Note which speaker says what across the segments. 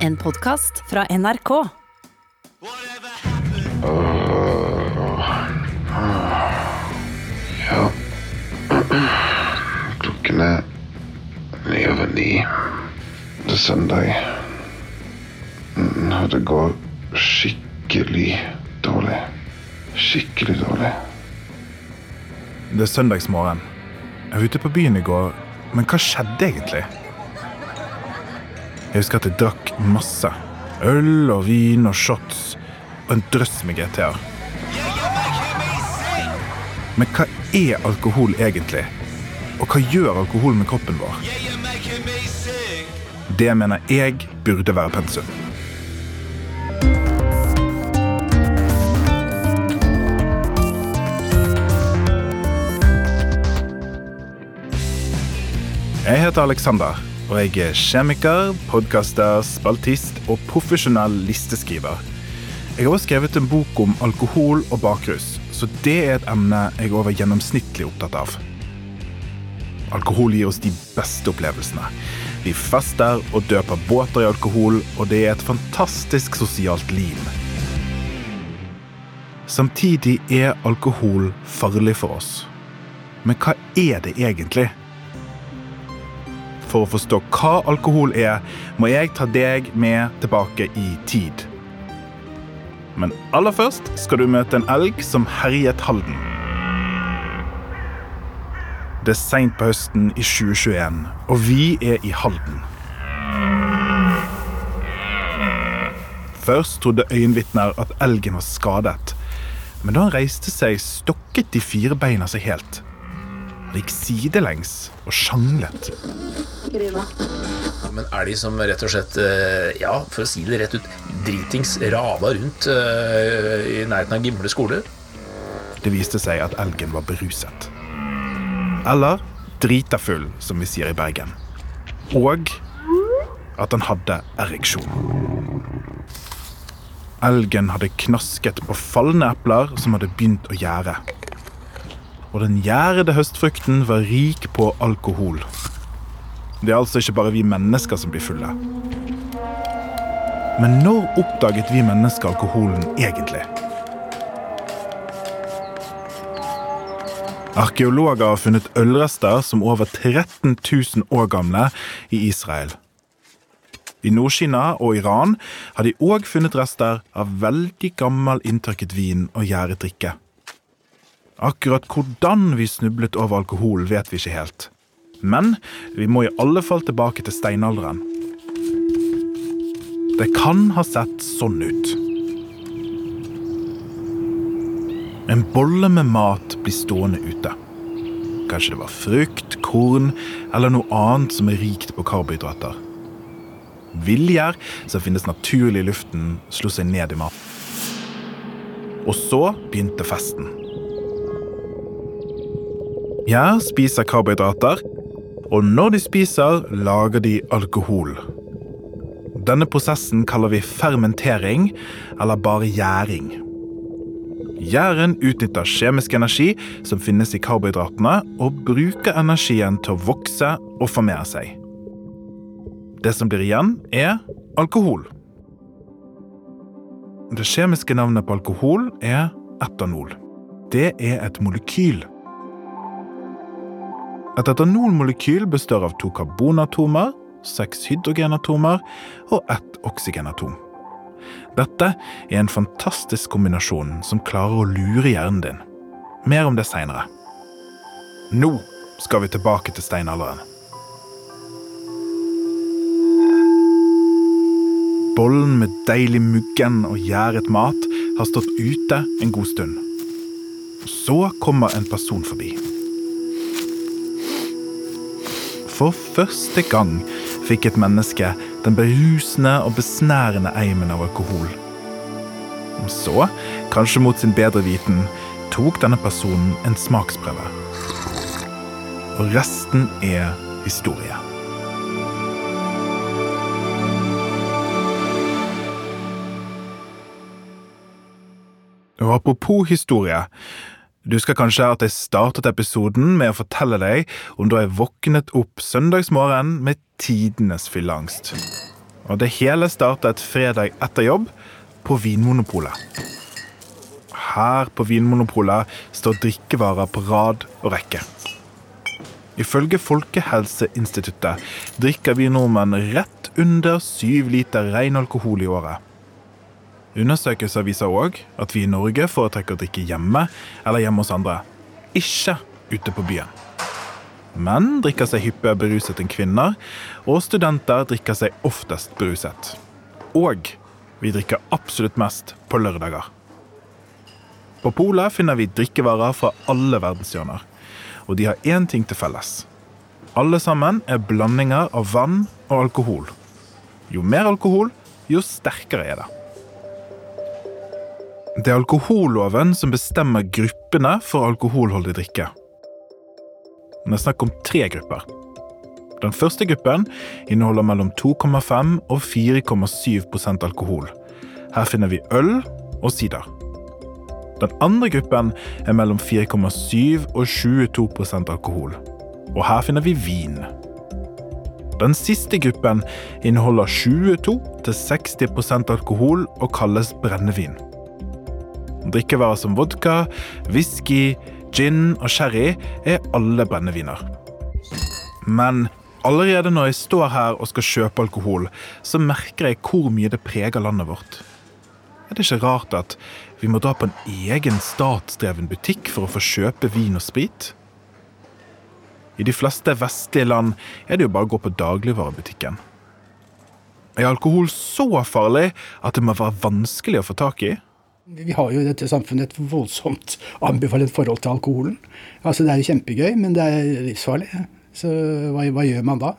Speaker 1: En podkast fra NRK.
Speaker 2: Ja. Klokken er ni over ni. Det er søndag. Mm, Og det går skikkelig dårlig. Skikkelig dårlig.
Speaker 3: Det er søndagsmorgen. Jeg var ute på byen i går, men hva skjedde egentlig? Jeg husker at jeg drakk masse. Øl og vin og shots og en drøss med GT-er. Men hva er alkohol egentlig? Og hva gjør alkohol med kroppen vår? Det mener jeg burde være pensum. Jeg heter Alexander, og jeg er kjemiker, podkaster, spaltist og profesjonell listeskriver. Jeg har også skrevet en bok om alkohol og bakrus, så det er et emne jeg er over gjennomsnittlig opptatt av. Alkohol gir oss de beste opplevelsene. Vi fester og døper båter i alkohol, og det er et fantastisk sosialt lim. Samtidig er alkohol farlig for oss. Men hva er det egentlig? For å forstå hva alkohol er, må jeg ta deg med tilbake i tid. Men aller først skal du møte en elg som herjet Halden. Det er seint på høsten i 2021, og vi er i Halden. Først trodde øyenvitner at elgen var skadet, men da han reiste seg, stokket de fire beina seg helt. Det gikk sidelengs og sjanglet.
Speaker 4: Men elg som rett og slett, eh, ja, for å si det rett ut, dritings rava rundt uh, i nærheten av Gimle skole.
Speaker 3: Det viste seg at elgen var beruset. Eller drita full, som vi sier i Bergen. Og at han hadde ereksjon. Elgen hadde knasket på falne epler som hadde begynt å gjære. Og den gjærede høstfrukten var rik på alkohol. Det er altså ikke bare vi mennesker som blir fulle. Men når oppdaget vi mennesker alkoholen egentlig? Arkeologer har funnet ølrester som er over 13 000 år gamle i Israel. I Nord-Kina og Iran har de òg funnet rester av veldig gammel inntørket vin og gjæret drikke. Akkurat hvordan vi snublet over alkohol, vet vi ikke helt. Men vi må i alle fall tilbake til steinalderen. Det kan ha sett sånn ut. En bolle med mat blir stående ute. Kanskje det var frukt, korn eller noe annet som er rikt på karbohydrater. Villgjær som finnes naturlig i luften, slo seg ned i maten. Og så begynte festen. Gjær spiser karbohydrater, og når de spiser, lager de alkohol. Denne prosessen kaller vi fermentering, eller bare gjæring. Gjæren utnytter kjemisk energi som finnes i karbohydratene, og bruker energien til å vokse og formere seg. Det som blir igjen, er alkohol. Det kjemiske navnet på alkohol er etanol. Det er et molekyl. Et etanolmolekyl består av to karbonatomer, seks hydrogenatomer og ett oksygenatom. Dette er en fantastisk kombinasjon som klarer å lure hjernen din. Mer om det seinere. Nå skal vi tilbake til steinalderen. Bollen med deilig muggen og gjæret mat har stått ute en god stund. Så kommer en person forbi. For første gang fikk et menneske den berusende og besnærende eimen av alkohol. Så, kanskje mot sin bedre viten, tok denne personen en smaksprøve. Og resten er historie. Og apropos historie. Du skal kanskje at jeg startet episoden med å fortelle deg om da jeg våknet opp søndagsmorgen med tidenes fylleangst. Og det hele startet fredag etter jobb på Vinmonopolet. Her på Vinmonopolet står drikkevarer på rad og rekke. Ifølge Folkehelseinstituttet drikker vi nordmenn rett under syv liter ren alkohol i året. Undersøkelser viser òg at vi i Norge foretrekker å drikke hjemme eller hjemme hos andre, ikke ute på byen. Menn drikker seg hyppigere beruset enn kvinner, og studenter drikker seg oftest beruset. Og vi drikker absolutt mest på lørdager. På polet finner vi drikkevarer fra alle verdenshjørner, og de har én ting til felles. Alle sammen er blandinger av vann og alkohol. Jo mer alkohol, jo sterkere er det. Det er alkoholloven som bestemmer gruppene for alkoholholdig drikke. Det er snakk om tre grupper. Den første gruppen inneholder mellom 2,5 og 4,7% alkohol. Her finner vi øl og sider. Den andre gruppen er mellom 4,7 og 22% alkohol. Og her finner vi vin. Den siste gruppen inneholder 22-60% alkohol og kalles brennevin. Drikkevarer som vodka, whisky, gin og sherry er alle brenneviner. Men allerede når jeg står her og skal kjøpe alkohol, så merker jeg hvor mye det preger landet vårt. Er det ikke rart at vi må dra på en egen statsdreven butikk for å få kjøpe vin og sprit? I de fleste vestlige land er det jo bare å gå på dagligvarebutikken. Er alkohol så farlig at det må være vanskelig å få tak i?
Speaker 5: Vi har jo i dette samfunnet et voldsomt ambivalent forhold til alkoholen. Altså Det er jo kjempegøy, men det er livsfarlig. Så hva, hva, gjør man da?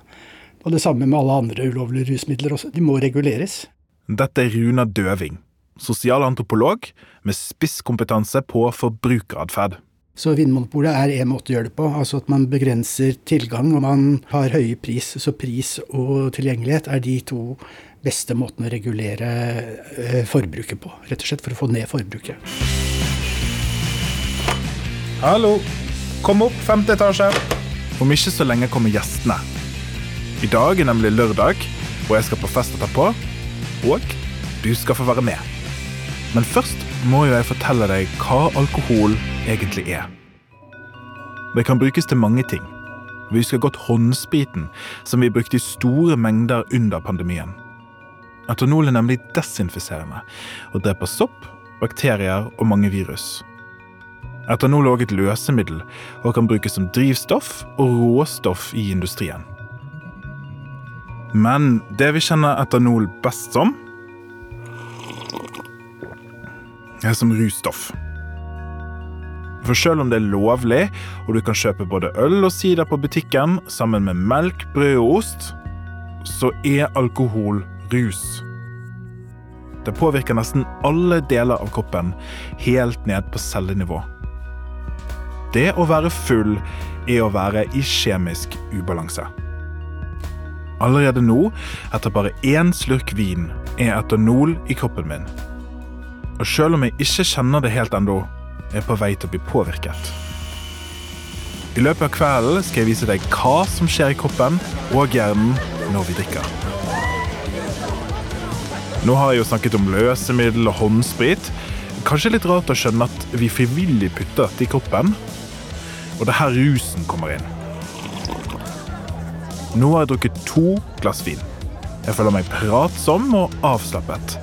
Speaker 5: Og det samme med alle andre ulovlige rusmidler også. De må reguleres.
Speaker 3: Dette er Runa Døving, sosialantropolog med spisskompetanse på forbrukeratferd.
Speaker 5: Så Vinmonopolet er en måte å gjøre det på, altså at man begrenser tilgang og man har høye pris. Så pris og tilgjengelighet er de to beste måtene å regulere eh, forbruket på. Rett og slett for å få ned forbruket.
Speaker 3: Hallo, kom opp femte etasje. Om ikke så lenge kommer gjestene. I dag er nemlig lørdag, og jeg skal på fest etterpå. Og du skal få være med. Men først må jo jeg fortelle deg hva alkohol egentlig er. Det kan brukes til mange ting. Vi husker godt håndspriten, som vi brukte i store mengder under pandemien. Etanol er nemlig desinfiserende og dreper sopp, bakterier og mange virus. Etanol er også et løsemiddel og kan brukes som drivstoff og råstoff i industrien. Men det vi kjenner etanol best som, som russtoff. For selv om det er lovlig, og du kan kjøpe både øl og sider på butikken sammen med melk, brød og ost, så er alkohol rus. Det påvirker nesten alle deler av kroppen, helt ned på cellenivå. Det å være full er å være i kjemisk ubalanse. Allerede nå, etter bare én slurk vin, er etanol i kroppen min. Og selv om jeg ikke kjenner det helt ennå, er jeg på vei til å bli påvirket. I løpet av kvelden skal jeg vise deg hva som skjer i kroppen og hjernen når vi drikker. Nå har jeg jo snakket om løsemiddel og håndsprit. Kanskje litt rart å skjønne at vi frivillig putter dette i kroppen. Og det er her rusen kommer inn. Nå har jeg drukket to glass vin. Jeg føler meg pratsom og avslappet.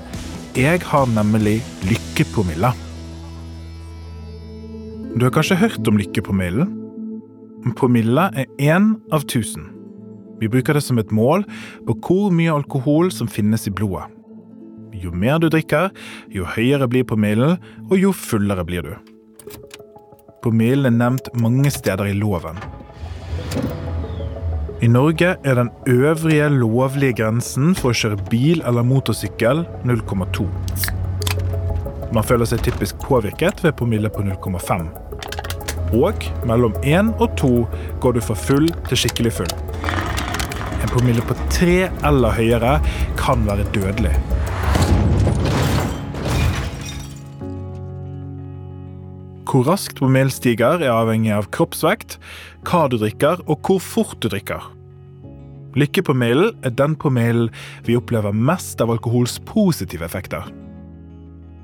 Speaker 3: Jeg har nemlig lykkepromille. Du har kanskje hørt om lykkepromillen? Promille er én av tusen. Vi bruker det som et mål på hvor mye alkohol som finnes i blodet. Jo mer du drikker, jo høyere blir promillen, og jo fullere blir du. Promillen er nevnt mange steder i loven. I Norge er den øvrige lovlige grensen for å kjøre bil eller motorsykkel 0,2. Man føler seg typisk påvirket ved promille på 0,5. Og mellom 1 og 2 går du fra full til skikkelig full. En promille på 3 eller høyere kan være dødelig. Hvor raskt promillen stiger, er avhengig av kroppsvekt, hva du drikker og hvor fort du drikker. Lykkepromillen er den promillen vi opplever mest av alkohols positive effekter.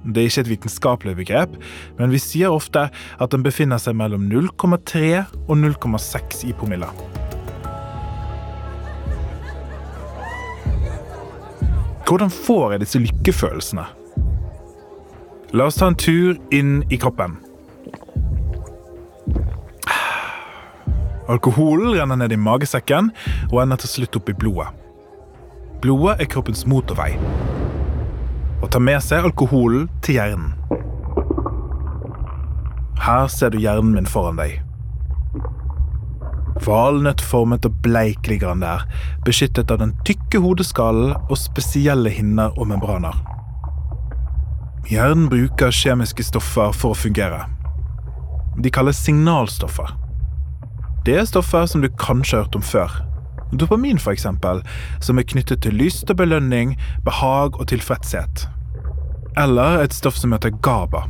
Speaker 3: Det er ikke et vitenskapelig begrep, men vi sier ofte at den befinner seg mellom 0,3 og 0,6 i promille. Hvordan får jeg disse lykkefølelsene? La oss ta en tur inn i kroppen. Alkoholen renner ned i magesekken og ender til slutt opp i blodet. Blodet er kroppens motorvei og tar med seg alkoholen til hjernen. Her ser du hjernen min foran deg. Valnøttformet og bleik ligger han der, beskyttet av den tykke hodeskallen og spesielle hinner og membraner. Hjernen bruker kjemiske stoffer for å fungere. De kalles signalstoffer. Det er stoffer som du kanskje har hørt om før. Dopamin, eksempel, som er knyttet til lyst og belønning, behag og tilfredshet. Eller et stoff som heter GABA.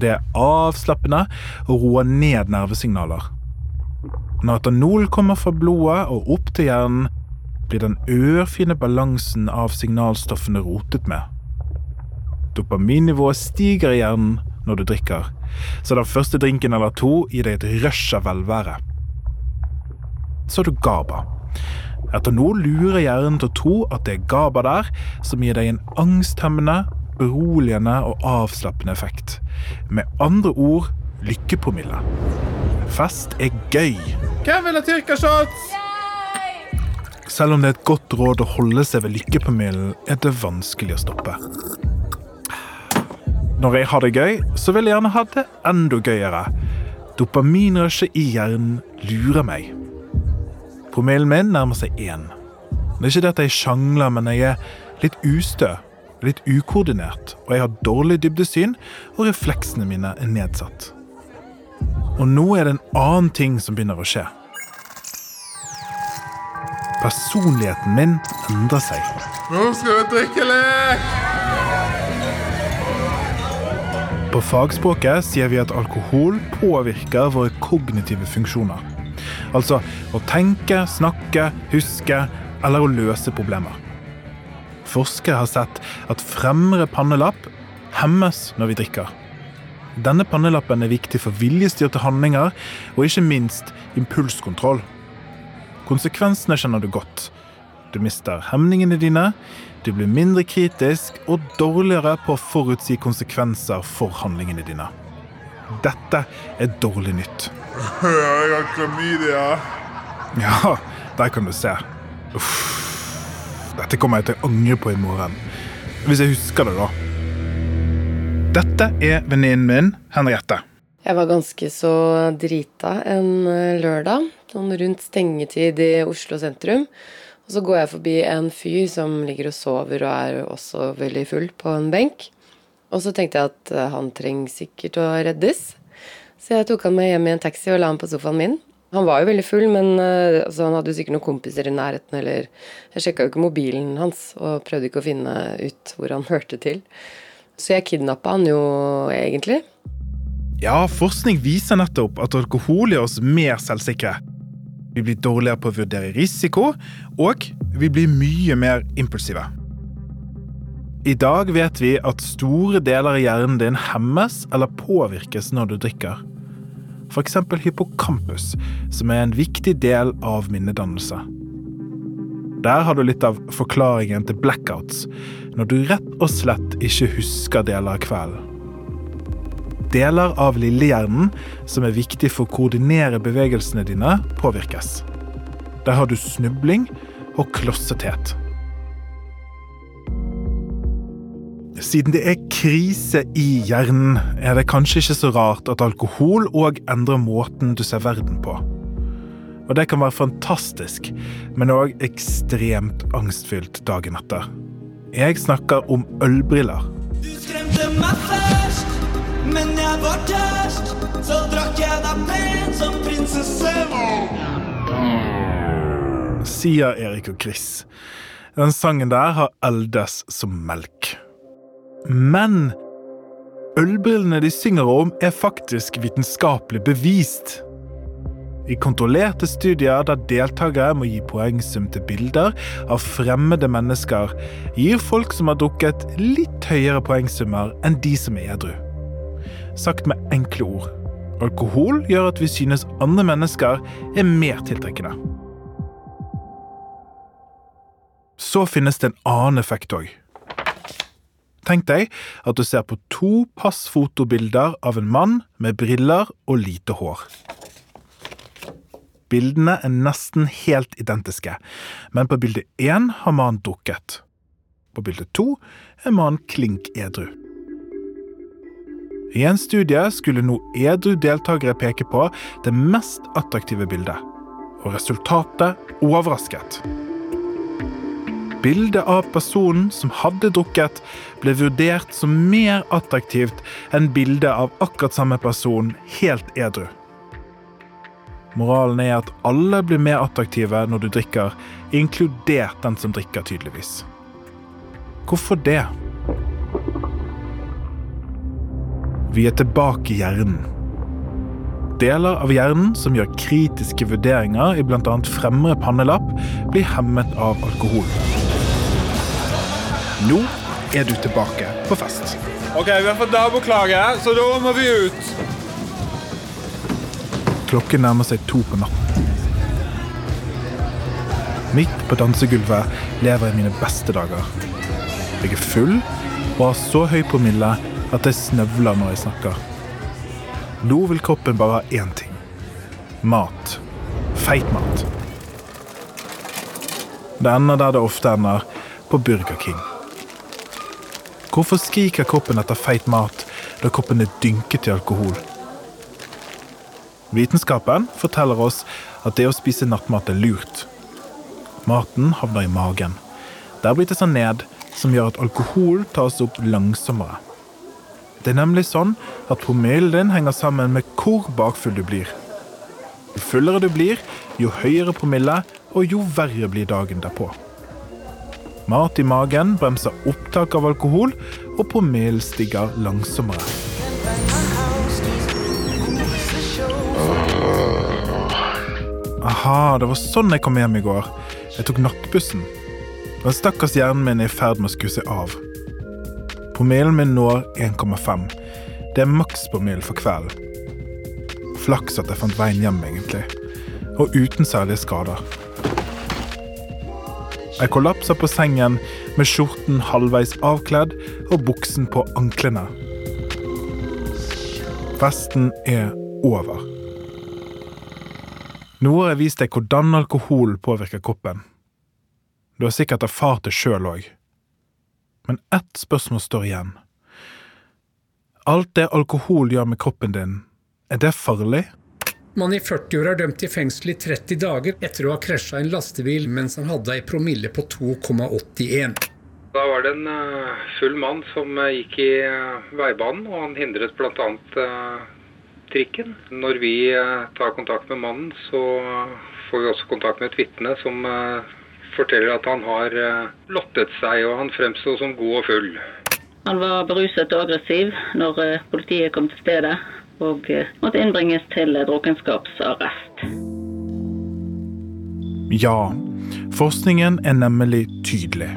Speaker 3: Det er avslappende og roer ned nervesignaler. Når etanol kommer fra blodet og opp til hjernen, blir den ørfine balansen av signalstoffene rotet med. Dopaminnivået stiger i hjernen når du drikker, så den første drinken eller to gir deg et rush av velvære. Så er du GABA. Etter nå lurer hjernen til å tro at det er GABA der som gir deg en angsthemmende, beroligende og avslappende effekt. Med andre ord lykkepromille. Fest er gøy.
Speaker 6: Hvem vil ha tyrkershots?
Speaker 3: Selv om det er et godt råd å holde seg ved lykkepromillen, er det vanskelig å stoppe. Når jeg har det gøy, så vil jeg gjerne ha det enda gøyere. Dopaminrushet i hjernen lurer meg. Promillen min nærmer seg én. Det er ikke det at jeg sjangler, men jeg er litt ustø, litt ukoordinert, og jeg har dårlig dybdesyn, og refleksene mine er nedsatt. Og nå er det en annen ting som begynner å skje. Personligheten min endrer seg.
Speaker 6: Nå skal vi drikke lek!
Speaker 3: På fagspråket sier vi at alkohol påvirker våre kognitive funksjoner. Altså å tenke, snakke, huske eller å løse problemer. Forskere har sett at fremre pannelapp hemmes når vi drikker. Denne pannelappen er viktig for viljestyrte handlinger og ikke minst impulskontroll. Konsekvensene kjenner du godt. Du mister hemningene dine, du blir mindre kritisk og dårligere på å forutsi konsekvenser for handlingene dine. Dette er dårlig nytt.
Speaker 6: Jeg har klamydia.
Speaker 3: Ja, der kan du se. Uff. Dette kommer jeg til å angre på i morgen. Hvis jeg husker det, da. Dette er venninnen min, Henriette.
Speaker 7: Jeg var ganske så drita en eh, lørdag, sånn rundt stengetid i Oslo sentrum. Og så går jeg forbi en fyr som ligger og sover og er også veldig full på en benk. Og så tenkte jeg at eh, han trenger sikkert å reddes. Så jeg tok han med hjem i en taxi og la han på sofaen min. Han var jo veldig full, men uh, altså, han hadde jo sikkert noen kompiser i nærheten, eller Jeg sjekka jo ikke mobilen hans og prøvde ikke å finne ut hvor han hørte til. Så jeg kidnappa han jo egentlig.
Speaker 3: Ja, forskning viser nettopp at alkohol gjør oss mer selvsikre. Vi blir dårligere på å vurdere risiko, og vi blir mye mer impulsive. I dag vet vi at store deler av hjernen din hemmes eller påvirkes når du drikker. F.eks. hippocampus, som er en viktig del av minnedannelse. Der har du litt av forklaringen til blackouts, når du rett og slett ikke husker deler av kvelden. Deler av lillehjernen, som er viktig for å koordinere bevegelsene dine, påvirkes. Der har du snubling og klossethet. Siden det er krise i hjernen, er det kanskje ikke så rart at alkohol òg endrer måten du ser verden på. Og det kan være fantastisk, men òg ekstremt angstfylt dagen etter. Jeg snakker om ølbriller.
Speaker 8: Du skremte meg men jeg var tørst. Så drakk jeg deg pen som prinsesse.
Speaker 3: sier Erik og Chris. Den sangen der har eldes som melk. Men ølbrillene de synger om, er faktisk vitenskapelig bevist. I kontrollerte studier der deltakere må gi poengsum til bilder av fremmede mennesker, gir folk som har drukket litt høyere poengsummer enn de som er edru. Sagt med enkle ord. Alkohol gjør at vi synes andre mennesker er mer tiltrekkende. Så finnes det en annen effekt òg. Tenk deg at du ser på to passfotobilder av en mann med briller og lite hår. Bildene er nesten helt identiske, men på bilde én har mannen drukket. På bilde to er mannen klink edru. I en studie skulle nå edru deltakere peke på det mest attraktive bildet, og resultatet overrasket. Bildet av personen som hadde drukket, ble vurdert som mer attraktivt enn bildet av akkurat samme person helt edru. Moralen er at alle blir mer attraktive når du drikker, inkludert den som drikker, tydeligvis. Hvorfor det? Vi er tilbake i hjernen. Deler av hjernen som gjør kritiske vurderinger i bl.a. fremre pannelapp, blir hemmet av alkohol. Nå er du tilbake på fest.
Speaker 6: OK, vi har fått naboklage, så da må vi ut.
Speaker 3: Klokken nærmer seg to på natten. Midt på dansegulvet lever jeg mine beste dager. Jeg er full og har så høy promille at jeg snøvler når jeg snakker. Nå vil kroppen bare ha én ting. Mat. Feit mat. Det ender der det ofte ender, på Burger King. Hvorfor skriker kroppen etter feit mat da kroppen er dynket i alkohol? Vitenskapen forteller oss at det å spise nattmat er lurt. Maten havner i magen. Der brytes den ned, som gjør at alkohol tas opp langsommere. Det er nemlig sånn at promillen din henger sammen med hvor bakfull du blir. Jo fullere du blir, jo høyere promille, og jo verre blir dagen derpå. Mat i magen bremser opptak av alkohol, og promillen stiger langsommere. Aha, det var sånn jeg kom hjem i går. Jeg tok nattbussen. Den stakkars hjernen min er i ferd med å skru seg av. Promillen min når 1,5. Det er makspromille for kvelden. Flaks at jeg fant veien hjem, egentlig. Og uten særlige skader. Jeg kollapser på sengen med skjorten halvveis avkledd og buksen på anklene. Festen er over. Nå har jeg vist deg hvordan alkohol påvirker kroppen. Du har sikkert erfart det sjøl òg. Men ett spørsmål står igjen. Alt det alkohol gjør med kroppen din, er det farlig?
Speaker 9: Mann i 40-åra er dømt til fengsel i 30 dager etter å ha krasja en lastebil mens han hadde ei promille på 2,81.
Speaker 10: Da var det en eh, full mann som eh, gikk i eh, veibanen, og han hindret bl.a. trikken. Når vi tar kontakt med mannen, så får vi også kontakt med et vitne som forteller at han har lottet seg, og han fremsto som god og full.
Speaker 11: Han var beruset og aggressiv når politiet kom til stedet, og måtte innbringes til drukkenskapsarrest.
Speaker 3: Ja, forskningen er nemlig tydelig.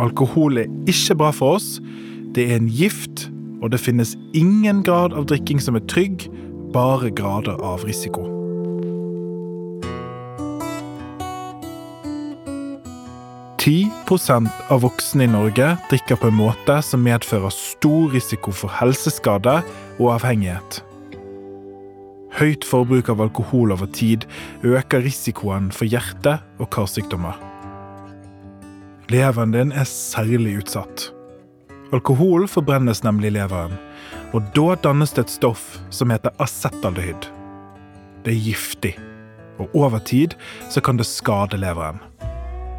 Speaker 3: Alkohol er ikke bra for oss. Det er en gift, og det finnes ingen grad av drikking som er trygg, bare grader av risiko. Ti prosent av voksne i Norge drikker på en måte som medfører stor risiko for helseskade og avhengighet. Høyt forbruk av alkohol over tid øker risikoen for hjerte- og karsykdommer. Leveren din er særlig utsatt. Alkohol forbrennes nemlig i leveren, og da dannes det et stoff som heter acetaldehyd. Det er giftig, og over tid så kan det skade leveren.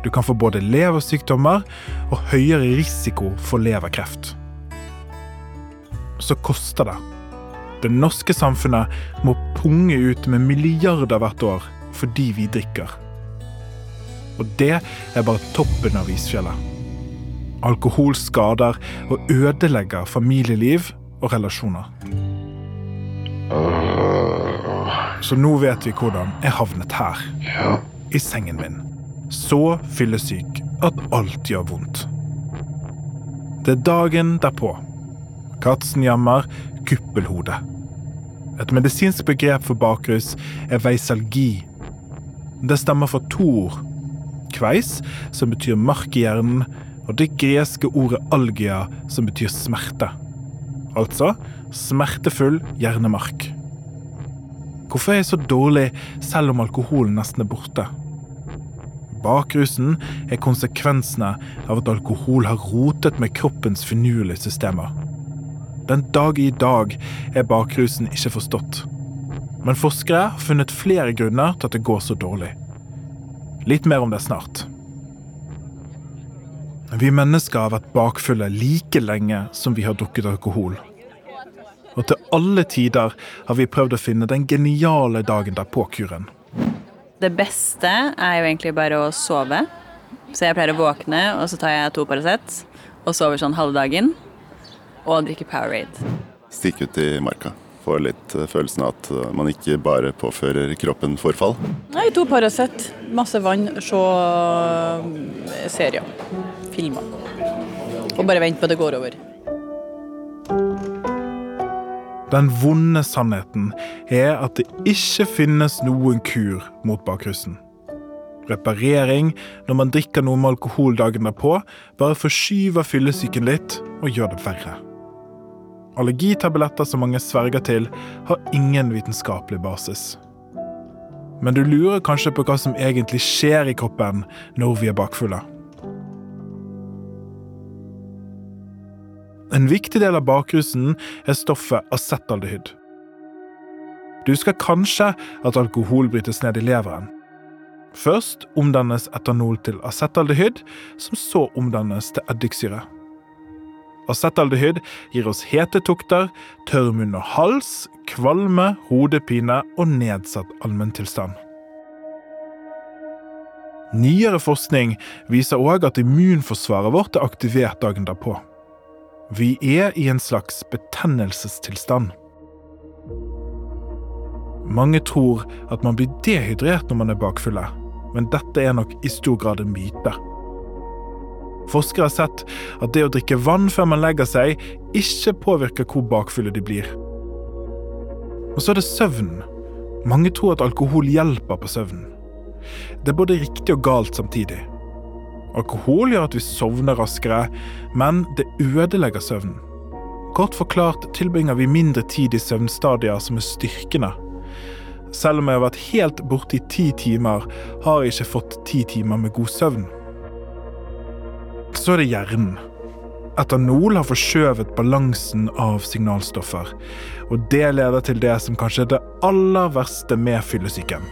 Speaker 3: Du kan få både leversykdommer og høyere risiko for leverkreft. Så koster det. Det norske samfunnet må punge ut med milliarder hvert år fordi vi drikker. Og det er bare toppen av isfjellet. Alkohol skader og ødelegger familieliv og relasjoner. Så nå vet vi hvordan jeg havnet her.
Speaker 2: Ja.
Speaker 3: I sengen min. Så fyllesyk at alt gjør vondt. Det er dagen derpå. Katzenjammer, kuppelhode. Et medisinsk begrep for bakrus er veisalgi. Det stemmer for to ord. Kveis, som betyr mark i hjernen, og det greske ordet algia, som betyr smerte. Altså smertefull hjernemark. Hvorfor er jeg så dårlig selv om alkoholen nesten er borte? Bakrusen er konsekvensene av at alkohol har rotet med kroppens finurlige systemer. Den dag i dag er bakrusen ikke forstått. Men forskere har funnet flere grunner til at det går så dårlig. Litt mer om det snart. Vi mennesker har vært bakfulle like lenge som vi har drukket alkohol. Og til alle tider har vi prøvd å finne den geniale dagen derpå-kuren.
Speaker 12: Det beste er jo egentlig bare å sove. Så jeg pleier å våkne, og så tar jeg to Paracet og sover sånn halve dagen. Og drikker Powerade.
Speaker 13: Stikke ut i marka. Få litt eh, følelsen av at eh, man ikke bare påfører kroppen forfall.
Speaker 14: Nei, to Paracet, masse vann, se eh, serier. Filmer. Og bare vente på at det går over.
Speaker 3: Den vonde sannheten er at det ikke finnes noen kur mot bakrusen. Reparering når man drikker noe med alkohol dagen derpå, bare forskyver fyllesyken litt og gjør det verre. Allergitabletter som mange sverger til, har ingen vitenskapelig basis. Men du lurer kanskje på hva som egentlig skjer i kroppen når vi er bakfulle. En viktig del av bakrusen er stoffet acetaldehyd. Du husker kanskje at alkohol brytes ned i leveren. Først omdannes etanol til acetaldehyd, som så omdannes til eddiksyre. Acetaldehyd gir oss hetetokter, tørr munn og hals, kvalme, hodepine og nedsatt allmenntilstand. Nyere forskning viser òg at immunforsvaret vårt er aktivert dagen derpå. Vi er i en slags betennelsestilstand. Mange tror at man blir dehydrert når man er bakfulle, men dette er nok i stor grad en myte. Forskere har sett at det å drikke vann før man legger seg, ikke påvirker hvor bakfulle de blir. Og så er det søvnen. Mange tror at alkohol hjelper på søvnen. Det er både riktig og galt samtidig. Alkohol gjør at vi sovner raskere, men det ødelegger søvnen. Kort forklart tilbringer vi mindre tid i søvnstadier som er styrkende. Selv om jeg har vært helt borte i ti timer, har jeg ikke fått ti timer med god søvn. Så er det hjernen. Etanol har forskjøvet balansen av signalstoffer, og det leder til det som kanskje er det aller verste med fyllesyken.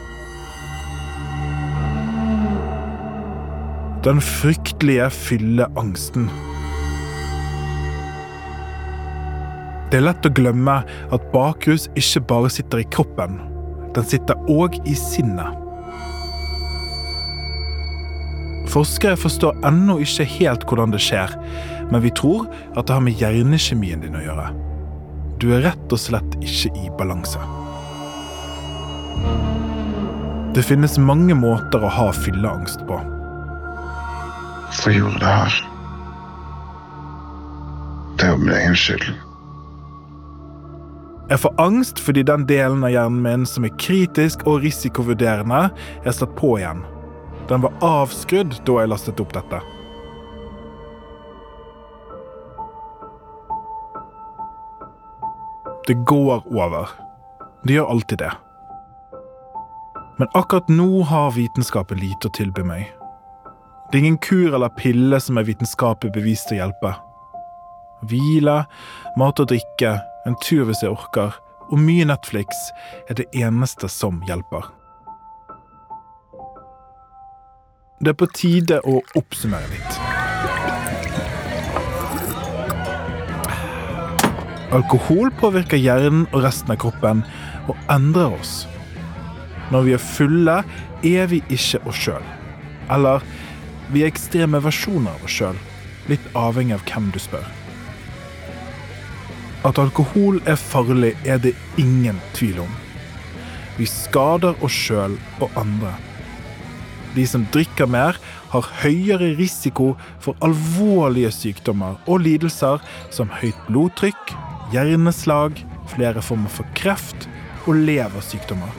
Speaker 3: Den fryktelige fylleangsten. Det er lett å glemme at bakrus ikke bare sitter i kroppen. Den sitter òg i sinnet. Forskere forstår ennå ikke helt hvordan det skjer, men vi tror at det har med hjernekjemien din å gjøre. Du er rett og slett ikke i balanse. Det finnes mange måter å ha fylleangst på.
Speaker 2: Hvorfor gjorde det her? Det er jo min egen skyld.
Speaker 3: Jeg får angst fordi den delen av hjernen min som er kritisk og risikovurderende, er satt på igjen. Den var avskrudd da jeg lastet opp dette. Det går over. Det gjør alltid det. Men akkurat nå har vitenskapen lite å tilby meg. Det er ingen kur eller pille som er vitenskapelig bevist å hjelpe. Hvile, mat og drikke, en tur hvis jeg orker, og mye Netflix er det eneste som hjelper. Det er på tide å oppsummere litt. Alkohol påvirker hjernen og resten av kroppen og endrer oss. Når vi er fulle, er vi ikke oss sjøl. Eller vi er ekstreme versjoner av oss sjøl, litt avhengig av hvem du spør. At alkohol er farlig, er det ingen tvil om. Vi skader oss sjøl og andre. De som drikker mer, har høyere risiko for alvorlige sykdommer og lidelser som høyt blodtrykk, hjerneslag, flere former for kreft og leversykdommer.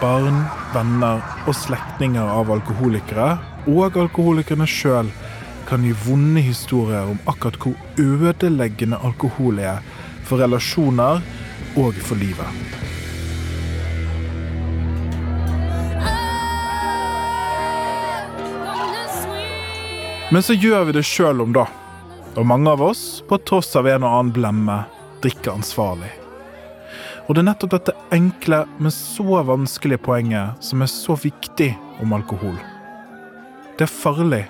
Speaker 3: Barn, venner og slektninger av alkoholikere, og alkoholikerne sjøl, kan gi vonde historier om akkurat hvor ødeleggende alkohol er for relasjoner og for livet. Men så gjør vi det sjøl om, da. Og mange av oss, på tross av en og annen blemme, drikker ansvarlig. Og det er nettopp dette enkle, men så vanskelige poenget som er så viktig om alkohol. Det er farlig.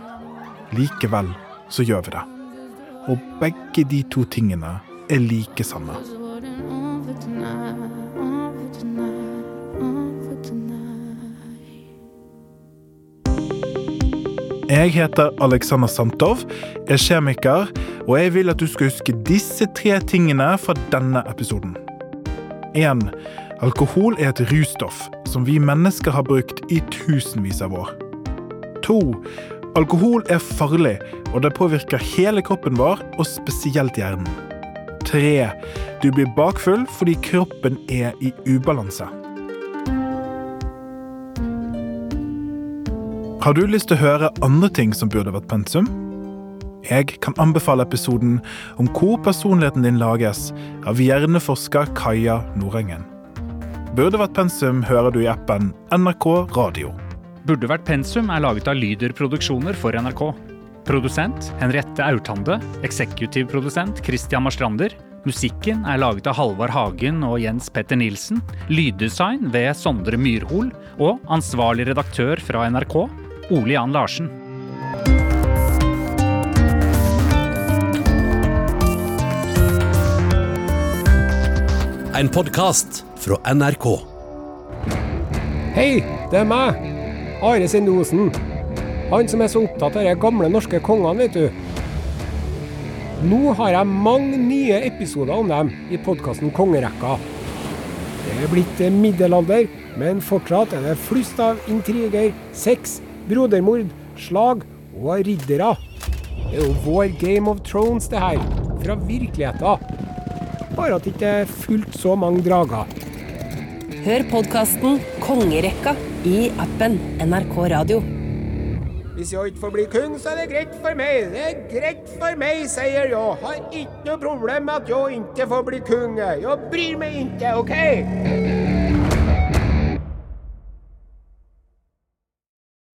Speaker 3: Likevel så gjør vi det. Og begge de to tingene er like sanne. Jeg heter Alexander Santov, er kjemiker, og jeg vil at du skal huske disse tre tingene fra denne episoden. 1. Alkohol er et russtoff som vi mennesker har brukt i tusenvis av år. 2. Alkohol er farlig, og det påvirker hele kroppen vår, og spesielt hjernen. 3. Du blir bakfull fordi kroppen er i ubalanse. Har du lyst til å høre andre ting som burde vært pensum? Jeg kan anbefale episoden om hvor personligheten din lages, av hjerneforsker Kaja Nordengen. Burde vært pensum hører du i appen NRK Radio.
Speaker 15: Burde vært pensum er laget av Lyder Produksjoner for NRK. Produsent Henriette Aurtande. Eksekutiv produsent Christian Marstrander. Musikken er laget av Halvard Hagen og Jens Petter Nilsen. Lyddesign ved Sondre Myrhol. Og ansvarlig redaktør fra NRK, Ole Jan Larsen.
Speaker 16: En podkast fra NRK.
Speaker 17: Hei, det er meg. Are Sendosen. Han som er så opptatt av de gamle norske kongene, vet du. Nå har jeg mange nye episoder om dem i podkasten Kongerekka. Det er blitt middelalder, men fortsatt er det flust av intriger, sex, brodermord, slag og riddere. Det er jo vår Game of Thrones, det her. Fra virkeligheten. Bare at det ikke er fullt så mange drager.
Speaker 18: Hør podkasten Kongerekka i appen NRK Radio.
Speaker 17: Hvis jeg ikke får bli kung, så er det greit for meg. Det er greit for meg, sier jeg. Har ikke noe problem med at jeg ikke får bli kung. Jeg bryr meg ikke, OK?